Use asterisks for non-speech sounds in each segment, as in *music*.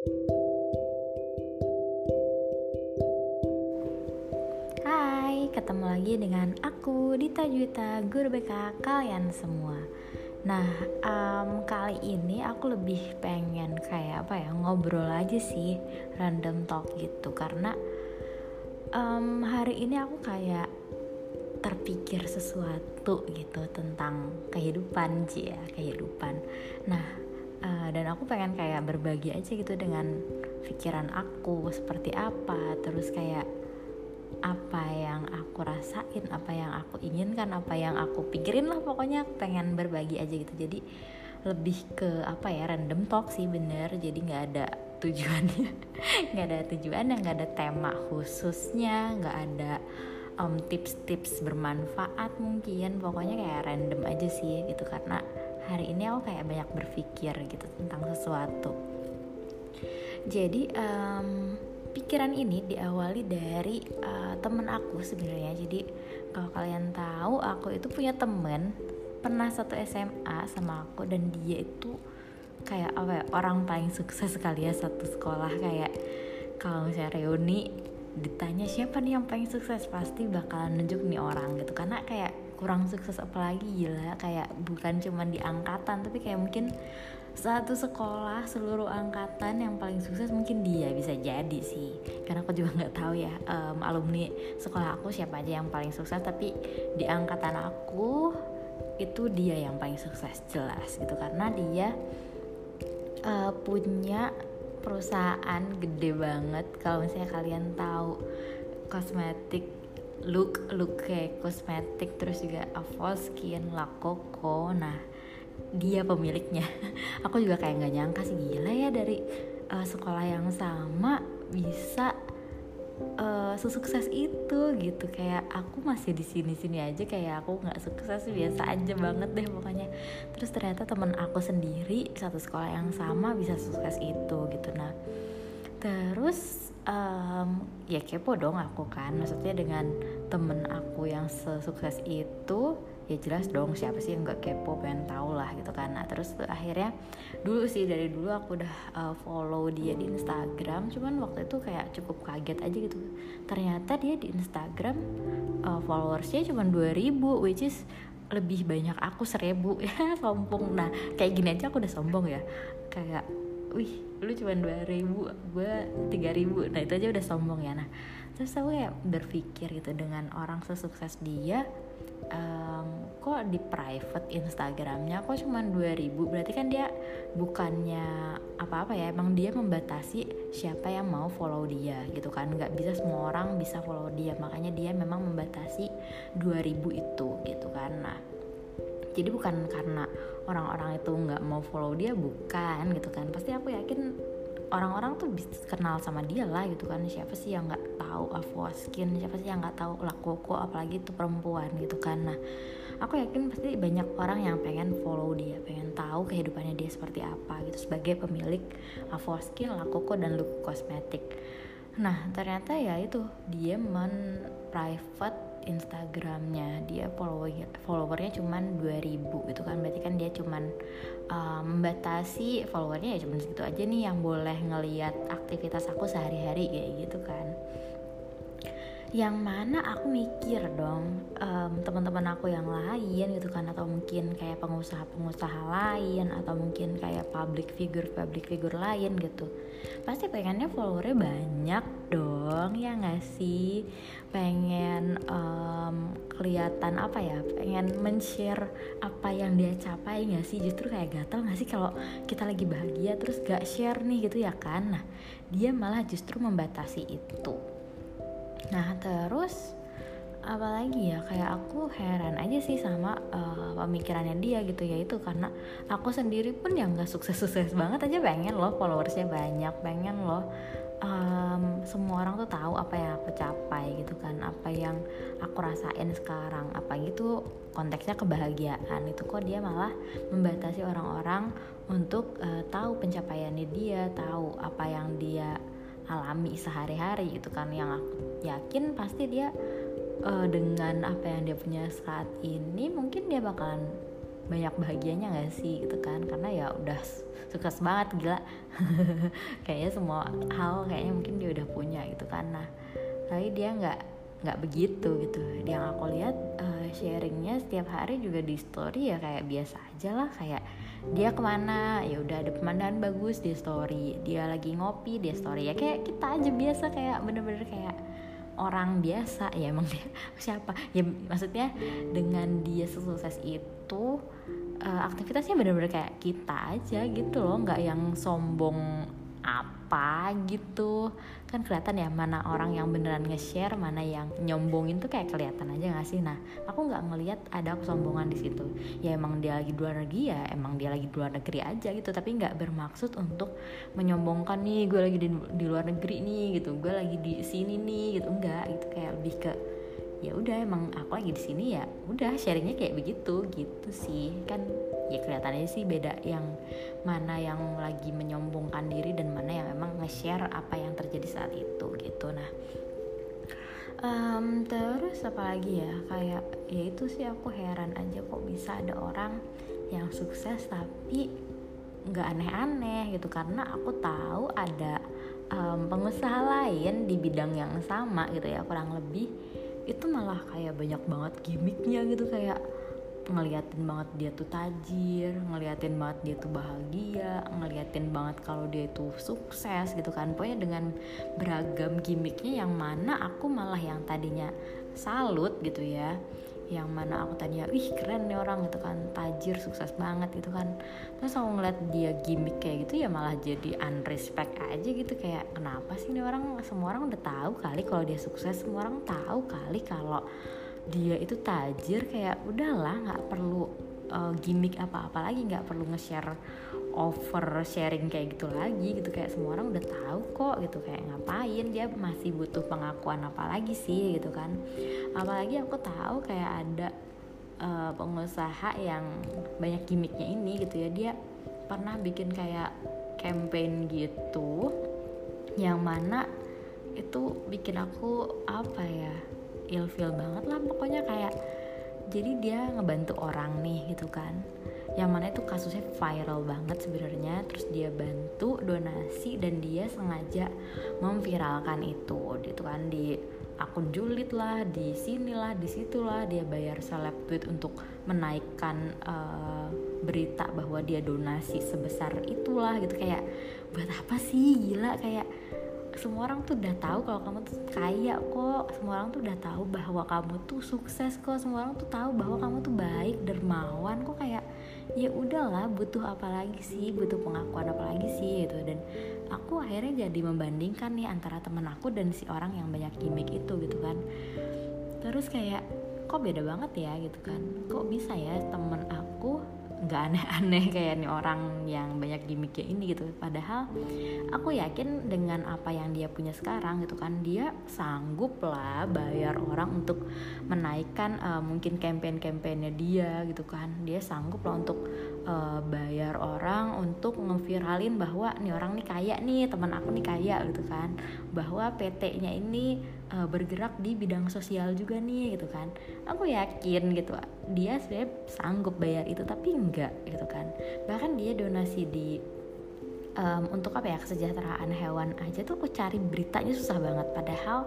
Hai, ketemu lagi dengan aku Dita Juwita, guru BK kalian semua. Nah, um, kali ini aku lebih pengen kayak apa ya ngobrol aja sih, random talk gitu karena um, hari ini aku kayak terpikir sesuatu gitu tentang kehidupan sih ya kehidupan. Nah, uh, dan aku pengen kayak berbagi aja gitu dengan pikiran aku seperti apa, terus kayak apa yang aku rasain apa yang aku inginkan apa yang aku pikirin lah pokoknya pengen berbagi aja gitu. Jadi lebih ke apa ya random talk sih bener. Jadi nggak ada tujuannya *laughs* nggak ada tujuan yang nggak ada tema khususnya nggak ada um, tips-tips bermanfaat mungkin. Pokoknya kayak random aja sih gitu karena hari ini aku kayak banyak berpikir gitu tentang sesuatu. Jadi um, pikiran ini diawali dari uh, temen aku sebenarnya. Jadi kalau kalian tahu aku itu punya temen pernah satu SMA sama aku dan dia itu kayak apa ya orang paling sukses sekali ya satu sekolah. Kayak kalau misalnya reuni ditanya siapa nih yang paling sukses? Pasti bakalan nunjuk nih orang gitu. Karena kayak kurang sukses apalagi gila. Kayak bukan cuma di angkatan tapi kayak mungkin satu sekolah seluruh angkatan yang paling sukses mungkin dia bisa jadi sih. Karena aku juga nggak tahu ya um, alumni sekolah aku siapa aja yang paling sukses tapi di angkatan aku itu dia yang paling sukses jelas gitu. Karena dia uh, punya perusahaan gede banget. Kalau misalnya kalian tahu kosmetik look look kayak kosmetik terus juga Avoskin, La Coco nah dia pemiliknya. *laughs* Aku juga kayak nggak nyangka sih gila ya dari uh, sekolah yang sama bisa uh, sesukses itu gitu. Kayak aku masih di sini sini aja kayak aku nggak sukses biasa aja banget deh pokoknya. Terus ternyata teman aku sendiri satu sekolah yang sama bisa sukses itu gitu. Nah terus um, ya kepo dong aku kan. Maksudnya dengan temen aku yang sesukses itu ya jelas dong siapa sih yang nggak kepo pengen tahu lah gitu kan. Nah terus tuh, akhirnya dulu sih dari dulu aku udah uh, follow dia di Instagram. Cuman waktu itu kayak cukup kaget aja gitu. Ternyata dia di Instagram uh, followersnya cuma 2000 which is lebih banyak aku seribu *laughs* ya sombong. Nah kayak gini aja aku udah sombong ya. Kayak wih lu cuma dua ribu gue tiga ribu. Nah itu aja udah sombong ya. Nah terus aku kayak berpikir gitu dengan orang sesukses dia um, kok di private Instagramnya kok cuma 2000 berarti kan dia bukannya apa-apa ya emang dia membatasi siapa yang mau follow dia gitu kan. Nggak bisa semua orang bisa follow dia makanya dia memang membatasi 2000 itu gitu kan. Nah jadi bukan karena orang-orang itu nggak mau follow dia bukan gitu kan. Pasti aku yakin orang-orang tuh bisa kenal sama dia lah gitu kan. Siapa sih yang nggak tahu Skin? Siapa sih yang nggak tahu Lakoko apalagi itu perempuan gitu kan. Nah aku yakin pasti banyak orang yang pengen follow dia pengen tahu kehidupannya dia seperti apa gitu sebagai pemilik Skin Lakoko dan Look Cosmetic. Nah ternyata ya itu dia men private Instagramnya. Dia follower followernya cuma 2000 gitu kan. Berarti kan dia cuman uh, membatasi followernya ya cuma segitu aja nih yang boleh ngeliat aktivitas aku sehari-hari kayak gitu kan yang mana aku mikir dong um, teman-teman aku yang lain gitu kan atau mungkin kayak pengusaha-pengusaha lain atau mungkin kayak public figure public figure lain gitu. Pasti pengennya followernya banyak dong ya nggak sih? Pengen um, kelihatan apa ya pengen men-share apa yang dia capai nggak sih? Justru kayak gatel nggak sih kalau kita lagi bahagia terus gak share nih gitu ya kan? Nah dia malah justru membatasi itu nah terus apalagi ya? Kayak aku heran aja sih sama uh, pemikirannya dia gitu ya. Itu karena aku sendiri pun yang gak sukses-sukses banget aja. Pengen loh followersnya banyak pengen loh um, semua orang tuh tahu apa yang aku capai gitu kan. Apa yang aku rasain sekarang. Apa gitu konteksnya kebahagiaan. Itu kok dia malah membatasi orang-orang untuk uh, tahu pencapaiannya dia tahu apa yang dia alami sehari-hari gitu kan. Yang aku yakin pasti dia uh, dengan apa yang dia punya saat ini mungkin dia bakalan banyak bahagianya gak sih gitu kan. Karena ya udah sukses banget gila. *laughs* Kayaknya semua hal kayaknya mungkin dia udah punya gitu kan. Nah tapi dia nggak nggak begitu gitu. Yang aku lihat uh, sharingnya setiap hari juga di story ya kayak biasa aja lah. Kayak dia ke mana? Ya udah ada pemandangan bagus di story dia lagi ngopi di story. Ya kayak kita aja biasa kayak bener-bener kayak orang biasa. Ya emang dia *laughs* siapa? Ya maksudnya dengan dia sukses itu uh, aktivitasnya bener-bener kayak kita aja gitu loh. Nggak yang sombong apa gitu. Kan kelihatan ya mana orang yang beneran nge-share mana yang nyombongin tuh kayak kelihatan aja gak sih? Nah aku nggak ngelihat ada kesombongan di situ. Ya emang dia lagi di luar negeri ya emang dia lagi di luar negeri aja gitu. Tapi nggak bermaksud untuk menyombongkan nih gue lagi di, di luar negeri nih gitu. Gue lagi di sini nih gitu. Enggak gitu. Kayak lebih ke ya udah emang aku lagi di sini ya udah sharingnya kayak begitu gitu sih. Kan ya kelihatannya sih beda yang mana yang lagi menyombongkan diri dan mana yang emang nge-share apa yang terjadi saat itu gitu. Nah um, terus apa lagi ya? Kayak ya itu sih aku heran aja kok bisa ada orang yang sukses tapi nggak aneh-aneh gitu. Karena aku tahu ada um, pengusaha lain di bidang yang sama gitu ya kurang lebih. Itu malah kayak banyak banget gimmicknya gitu. Kayak ngeliatin banget dia tuh tajir, ngeliatin banget dia tuh bahagia, ngeliatin banget kalau dia itu sukses gitu kan. Pokoknya dengan beragam gimmicknya yang mana aku malah yang tadinya salut gitu ya. Yang mana aku tanya ih keren nih orang gitu kan. Tajir sukses banget gitu kan. Terus aku ngeliat dia gimmick kayak gitu ya malah jadi unrespect aja gitu. Kayak kenapa sih nih orang? Semua orang udah tahu kali kalau dia sukses semua orang tahu kali kalau dia itu tajir kayak udahlah nggak perlu uh, gimmick apa-apa lagi nggak perlu nge-share over sharing kayak gitu lagi gitu. Kayak semua orang udah tahu kok gitu. Kayak ngapain dia masih butuh pengakuan apa lagi sih? Gitu kan. Apalagi aku tahu kayak ada uh, pengusaha yang banyak gimmicknya ini gitu ya. Dia pernah bikin kayak campaign gitu yang mana itu bikin aku apa ya ilfeel banget lah pokoknya kayak jadi dia ngebantu orang nih gitu kan. Yang mana itu kasusnya viral banget sebenarnya terus dia bantu donasi dan dia sengaja memviralkan itu gitu kan. Di akun julid lah di sinilah di situlah dia bayar seleb tweet untuk menaikkan uh, berita bahwa dia donasi sebesar itulah gitu. Kayak buat apa sih? Gila kayak semua orang tuh udah tahu kalau kamu tuh kaya kok. Semua orang tuh udah tahu bahwa kamu tuh sukses kok. Semua orang tuh tahu bahwa kamu tuh baik dermawan kok. Kayak ya udahlah butuh apa lagi sih? Butuh pengakuan apa lagi sih? Gitu. Dan aku akhirnya jadi membandingkan nih antara temen aku dan si orang yang banyak gimmick itu gitu kan. Terus kayak kok beda banget ya gitu kan. Kok bisa ya temen aku nggak aneh-aneh *laughs* kayak nih orang yang banyak gimmicknya ini gitu. Padahal aku yakin dengan apa yang dia punya sekarang gitu kan dia sanggup lah bayar orang untuk menaikkan uh, mungkin campaign-campaignnya dia gitu kan. Dia sanggup lah untuk uh, bayar orang untuk ngeviralin bahwa nih orang nih kaya nih teman aku nih kaya gitu kan. Bahwa PT-nya ini uh, bergerak di bidang sosial juga nih gitu kan. Aku yakin gitu dia sebenarnya sanggup bayar itu tapi enggak gitu kan. Bahkan dia donasi di um, untuk apa ya kesejahteraan hewan aja tuh aku cari beritanya susah banget. Padahal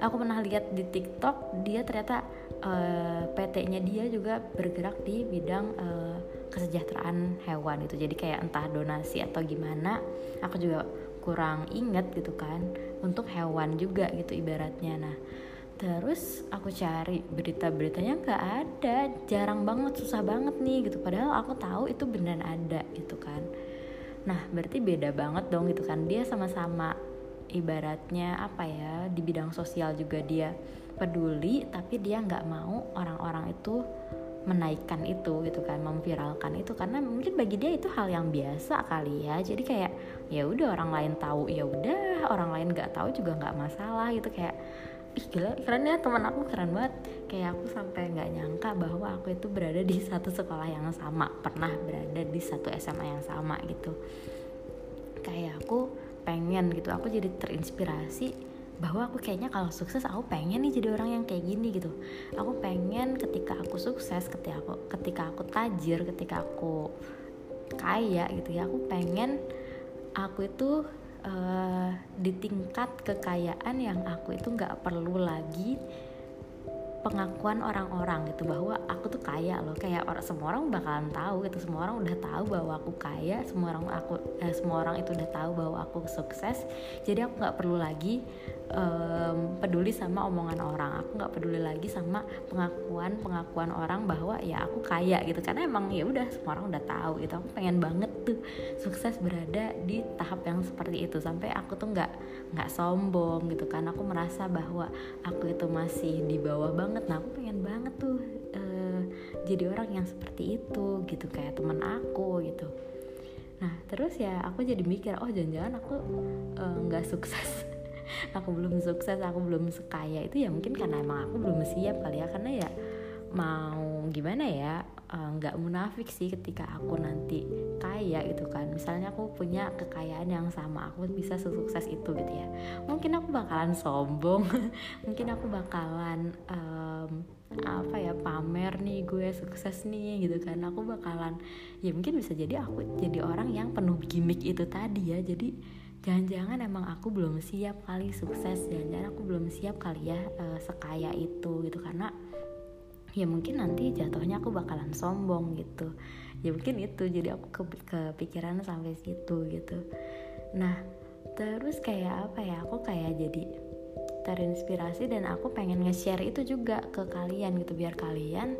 aku pernah lihat di TikTok dia ternyata uh, eh, PT-nya dia juga bergerak di bidang uh, kesejahteraan hewan itu. Jadi kayak entah donasi atau gimana aku juga kurang inget gitu kan untuk hewan juga gitu ibaratnya. Nah terus aku cari berita-beritanya nggak ada jarang banget susah banget nih gitu. Padahal aku tahu itu beneran ada gitu kan. Nah berarti beda banget dong gitu kan. Dia sama-sama ibaratnya apa ya di bidang sosial juga dia peduli tapi dia nggak mau orang-orang itu menaikkan itu gitu kan memviralkan itu. Karena mungkin bagi dia itu hal yang biasa kali ya. Jadi kayak ya udah orang lain tahu ya udah. Orang lain nggak tahu juga nggak masalah gitu. Kayak ih gila keren ya teman aku keren banget. Kayak aku sampai nggak nyangka bahwa aku itu berada di satu sekolah yang sama pernah berada di satu SMA yang sama gitu. Kayak aku pengen gitu. Aku jadi terinspirasi bahwa aku kayaknya kalau sukses aku pengen nih jadi orang yang kayak gini gitu. Aku pengen ketika aku sukses ketika aku ketika aku tajir ketika aku kaya gitu ya aku pengen aku itu uh, di tingkat kekayaan yang aku itu nggak perlu lagi pengakuan orang-orang gitu bahwa aku tuh kaya loh. Kayak orang semua orang bakalan tahu gitu semua orang udah tahu bahwa aku kaya semua orang aku eh, semua orang itu udah tahu bahwa aku sukses. Jadi aku nggak perlu lagi um, peduli sama omongan orang. Aku nggak peduli lagi sama pengakuan pengakuan orang bahwa ya aku kaya gitu. Karena emang ya udah semua orang udah tahu gitu. Aku pengen banget tuh sukses berada di tahap yang seperti itu. Sampai aku tuh nggak nggak sombong gitu kan. Aku merasa bahwa aku itu masih di bawah banget banget. Nah aku pengen banget tuh uh, jadi orang yang seperti itu gitu. Kayak teman aku gitu. Nah terus ya aku jadi mikir oh jangan-jangan aku eh, nggak uh, sukses. *laughs* Aku belum sukses aku belum sekaya. Itu ya mungkin karena emang aku belum siap kali ya. Karena ya mau gimana ya eh, nggak uh, munafik sih ketika aku nanti kaya gitu kan. Misalnya aku punya kekayaan yang sama aku bisa sukses itu gitu ya. Mungkin aku bakalan sombong *laughs* mungkin aku bakalan um, apa ya pamer nih gue sukses nih gitu kan. Aku bakalan ya mungkin bisa jadi aku jadi orang yang penuh gimmick itu tadi ya. Jadi jangan-jangan emang aku belum siap kali sukses jangan-jangan aku belum siap kali ya uh, sekaya itu gitu. Karena ya mungkin nanti jatuhnya aku bakalan sombong gitu. Ya mungkin itu. Jadi aku ke kepikiran sampai situ gitu. Nah terus kayak apa ya? Aku kayak jadi terinspirasi dan aku pengen nge-share itu juga ke kalian gitu. Biar kalian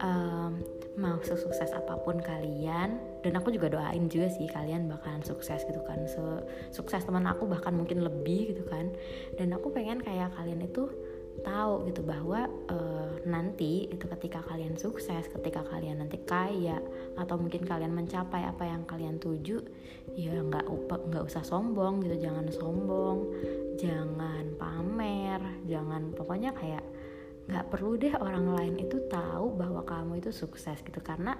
um, mau sukses apa pun kalian dan aku juga doain juga sih kalian bakalan sukses gitu kan. Se sukses teman aku bahkan mungkin lebih gitu kan. Dan aku pengen kayak kalian itu tahu gitu bahwa uh, nanti itu ketika kalian sukses, ketika kalian nanti kaya atau mungkin kalian mencapai apa yang kalian tuju, ya nggak nggak usah sombong gitu, jangan sombong, jangan pamer, jangan pokoknya kayak nggak perlu deh orang lain itu tahu bahwa kamu itu sukses gitu. Karena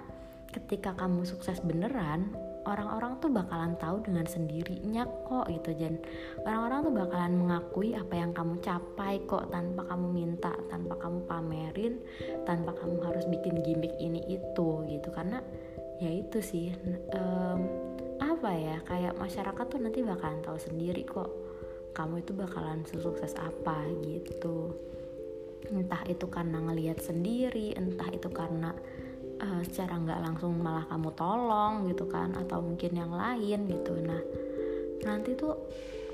ketika kamu sukses beneran orang-orang tuh bakalan tahu dengan sendirinya kok gitu dan orang-orang tuh bakalan mengakui apa yang kamu capai kok tanpa kamu minta tanpa kamu pamerin tanpa kamu harus bikin gimmick ini itu gitu. Karena ya itu sih um, apa ya kayak masyarakat tuh nanti bakalan tahu sendiri kok kamu itu bakalan sukses apa gitu. Entah itu karena ngelihat sendiri entah itu karena uh, secara nggak langsung malah kamu tolong gitu kan atau mungkin yang lain gitu. Nah nanti tuh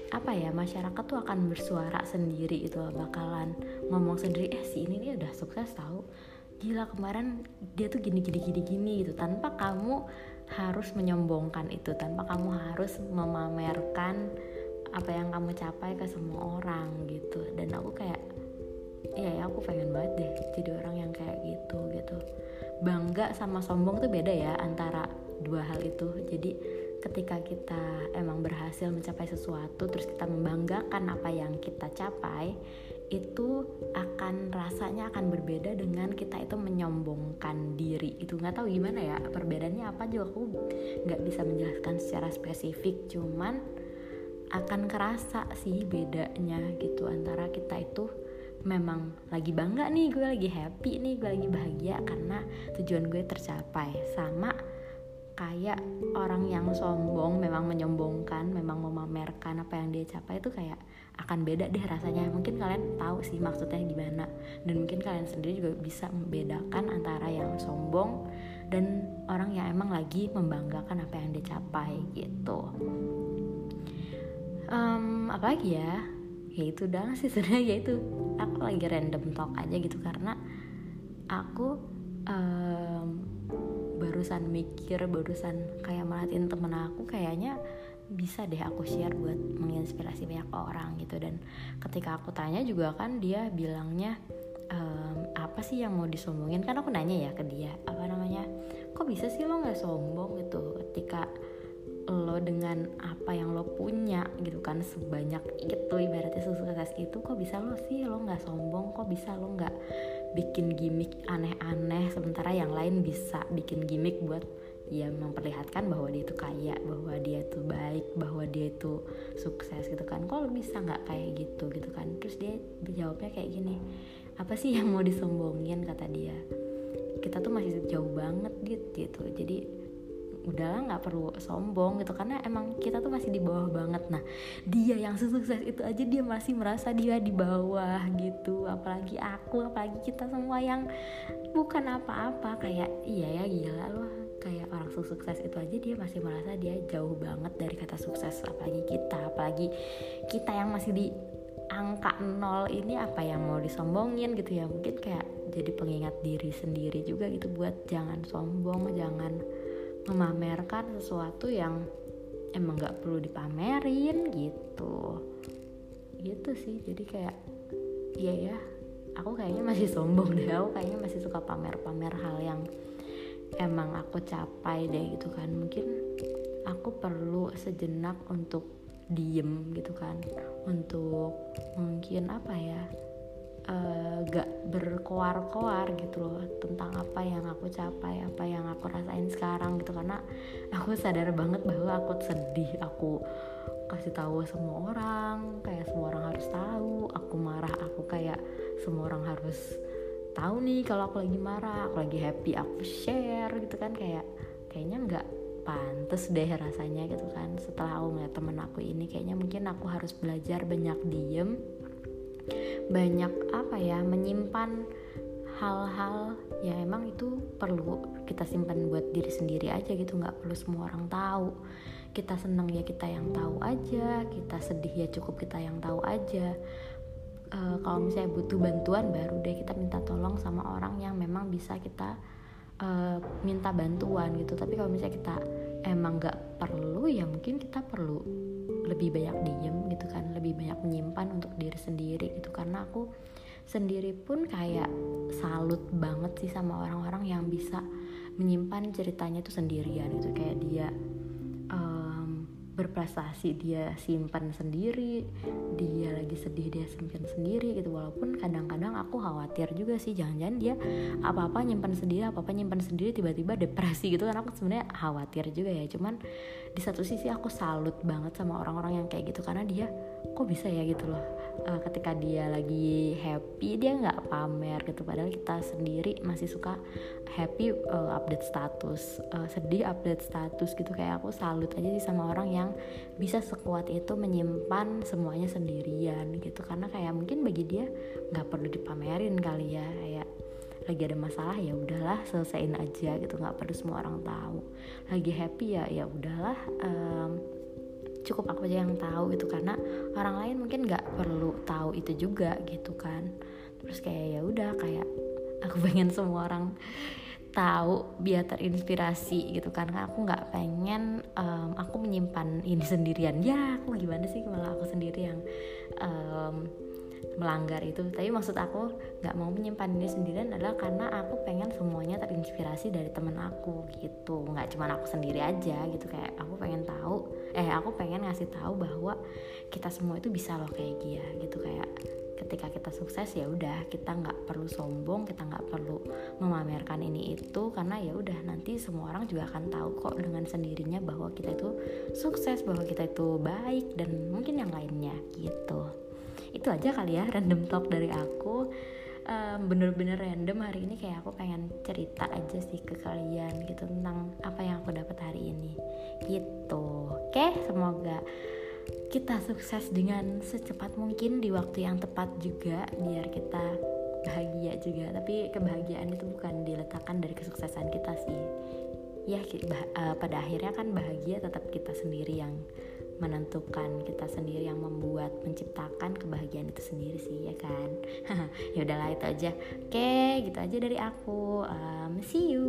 apa ya masyarakat tuh akan bersuara sendiri itu bakalan ngomong sendiri eh si ini nih udah sukses tahu gila kemarin dia tuh gini gini gini gini gitu. Tanpa kamu harus menyombongkan itu tanpa kamu harus memamerkan apa yang kamu capai ke semua orang gitu. Dan aku kayak ya, ya aku pengen banget deh jadi orang yang kayak gitu gitu bangga sama sombong tuh beda ya antara dua hal itu. Jadi ketika kita emang berhasil mencapai sesuatu terus kita membanggakan apa yang kita capai itu akan rasanya akan berbeda dengan kita itu menyombongkan diri. Itu nggak tahu gimana ya perbedaannya apa juga aku nggak bisa menjelaskan secara spesifik. Cuman akan kerasa sih bedanya gitu antara kita itu memang lagi bangga nih gue lagi happy nih gue lagi bahagia karena tujuan gue tercapai. Sama kayak orang yang sombong memang menyombongkan memang memamerkan apa yang dia capai itu kayak akan beda deh rasanya. Mungkin kalian tahu sih maksudnya gimana. Dan mungkin kalian sendiri juga bisa membedakan antara yang sombong dan orang yang emang lagi membanggakan apa yang dia capai gitu. Um, apa lagi ya? Ya itu udah sih sebenarnya ya itu aku lagi random talk aja gitu karena aku um, barusan mikir barusan kayak merhatiin temen aku kayaknya bisa deh aku share buat menginspirasi banyak orang gitu. Dan ketika aku tanya juga kan dia bilangnya ehm, apa sih yang mau disombongin? Kan aku nanya ya ke dia apa namanya? Kok bisa sih lo nggak sombong? Gitu. Ketika lo dengan apa yang lo punya gitu kan sebanyak itu ibaratnya sukses itu kok bisa lo sih lo nggak sombong kok bisa lo nggak bikin gimmick aneh-aneh sementara yang lain bisa bikin gimmick buat ya memperlihatkan bahwa dia itu kaya bahwa dia itu baik bahwa dia itu sukses gitu kan. Kok bisa nggak kayak gitu gitu kan? Terus dia jawabnya kayak gini apa sih yang mau disombongin? kata dia. Kita tuh masih jauh banget gitu gitu. Jadi udahlah nggak perlu sombong gitu karena emang kita tuh masih di bawah banget. Nah dia yang sukses itu aja dia masih merasa dia di bawah gitu. Apalagi aku apalagi kita semua yang bukan apa-apa. Kayak iya ya gila loh kayak orang sukses itu aja dia masih merasa dia jauh banget dari kata sukses. Apalagi kita apalagi kita yang masih di angka nol ini apa yang mau disombongin gitu ya. Mungkin kayak jadi pengingat diri sendiri juga gitu buat jangan sombong jangan memamerkan sesuatu yang emang nggak perlu dipamerin gitu. Gitu sih jadi kayak iya ya aku kayaknya masih sombong deh aku kayaknya masih suka pamer-pamer hal yang emang aku capai deh gitu kan. Mungkin aku perlu sejenak untuk diem gitu kan untuk mungkin apa ya uh, gak berkoar-koar gitu loh tentang apa yang aku capai apa yang aku rasain sekarang gitu. Karena aku sadar banget bahwa aku sedih aku kasih tahu semua orang kayak semua orang harus tahu. Aku marah aku kayak semua orang harus tahu nih kalau aku lagi marah aku lagi happy aku share gitu kan. Kayak kayaknya nggak pantas deh rasanya gitu kan. Setelah aku ngeliat temen aku ini kayaknya mungkin aku harus belajar banyak diem banyak apa ya menyimpan hal-hal ya emang itu perlu kita simpan buat diri sendiri aja gitu nggak perlu semua orang tahu. Kita seneng ya kita yang tahu aja kita sedih ya cukup kita yang tahu aja. Uh, kalau misalnya butuh bantuan baru deh kita minta tolong sama orang yang memang bisa kita uh, minta bantuan gitu. Tapi kalau misalnya kita emang nggak perlu ya mungkin kita perlu lebih banyak diem gitu kan lebih banyak menyimpan untuk diri sendiri gitu. Karena aku sendiri pun kayak salut banget sih sama orang-orang yang bisa menyimpan ceritanya itu sendirian gitu. Kayak dia berprestasi dia simpan sendiri dia lagi sedih dia simpan sendiri gitu. Walaupun kadang-kadang aku khawatir juga sih jangan-jangan dia apa-apa nyimpan sendiri apa-apa nyimpan sendiri tiba-tiba depresi gitu kan. Aku sebenarnya khawatir juga ya cuman di satu sisi aku salut banget sama orang-orang yang kayak gitu karena dia kok bisa ya gitu loh. Uh, ketika dia lagi happy dia nggak pamer gitu. Padahal kita sendiri masih suka happy uh, update status. Uh, sedih update status gitu. Kayak aku salut aja sih sama orang yang bisa sekuat itu menyimpan semuanya sendirian gitu. Karena kayak mungkin bagi dia nggak perlu dipamerin kali ya. Kayak lagi ada masalah ya udahlah selesaiin aja gitu. Nggak perlu semua orang tahu. Lagi happy ya ya udahlah um, cukup aku aja yang tahu gitu karena orang lain mungkin nggak perlu tahu itu juga gitu kan. Terus kayak ya udah kayak *laughs* aku pengen semua orang tahu biar terinspirasi gitu kan. Aku nggak pengen um, aku menyimpan ini sendirian. Ya aku gimana sih malah aku sendiri yang um, melanggar itu. Tapi maksud aku nggak mau menyimpan ini sendirian adalah karena aku pengen semuanya terinspirasi dari temen aku gitu. Nggak cuma aku sendiri aja gitu. Kayak aku pengen tahu eh aku pengen ngasih tahu bahwa kita semua itu bisa loh kayak dia gitu. Kayak ketika kita sukses ya udah kita nggak perlu sombong kita nggak perlu memamerkan ini itu karena ya udah nanti semua orang juga akan tahu kok dengan sendirinya bahwa kita itu sukses bahwa kita itu baik dan mungkin yang lainnya gitu itu aja kali ya random talk dari aku. Bener-bener um, random hari ini kayak aku pengen cerita aja sih ke kalian gitu tentang apa yang aku dapat hari ini. Gitu. Oke semoga kita sukses dengan secepat mungkin di waktu yang tepat juga biar kita bahagia juga. Tapi kebahagiaan itu bukan diletakkan dari kesuksesan kita sih. Ya uh, pada akhirnya kan bahagia tetap kita sendiri yang menentukan kita sendiri yang membuat menciptakan kebahagiaan itu sendiri sih ya kan? *laughs* Ya udahlah itu aja. Oke gitu aja dari aku. Um, see you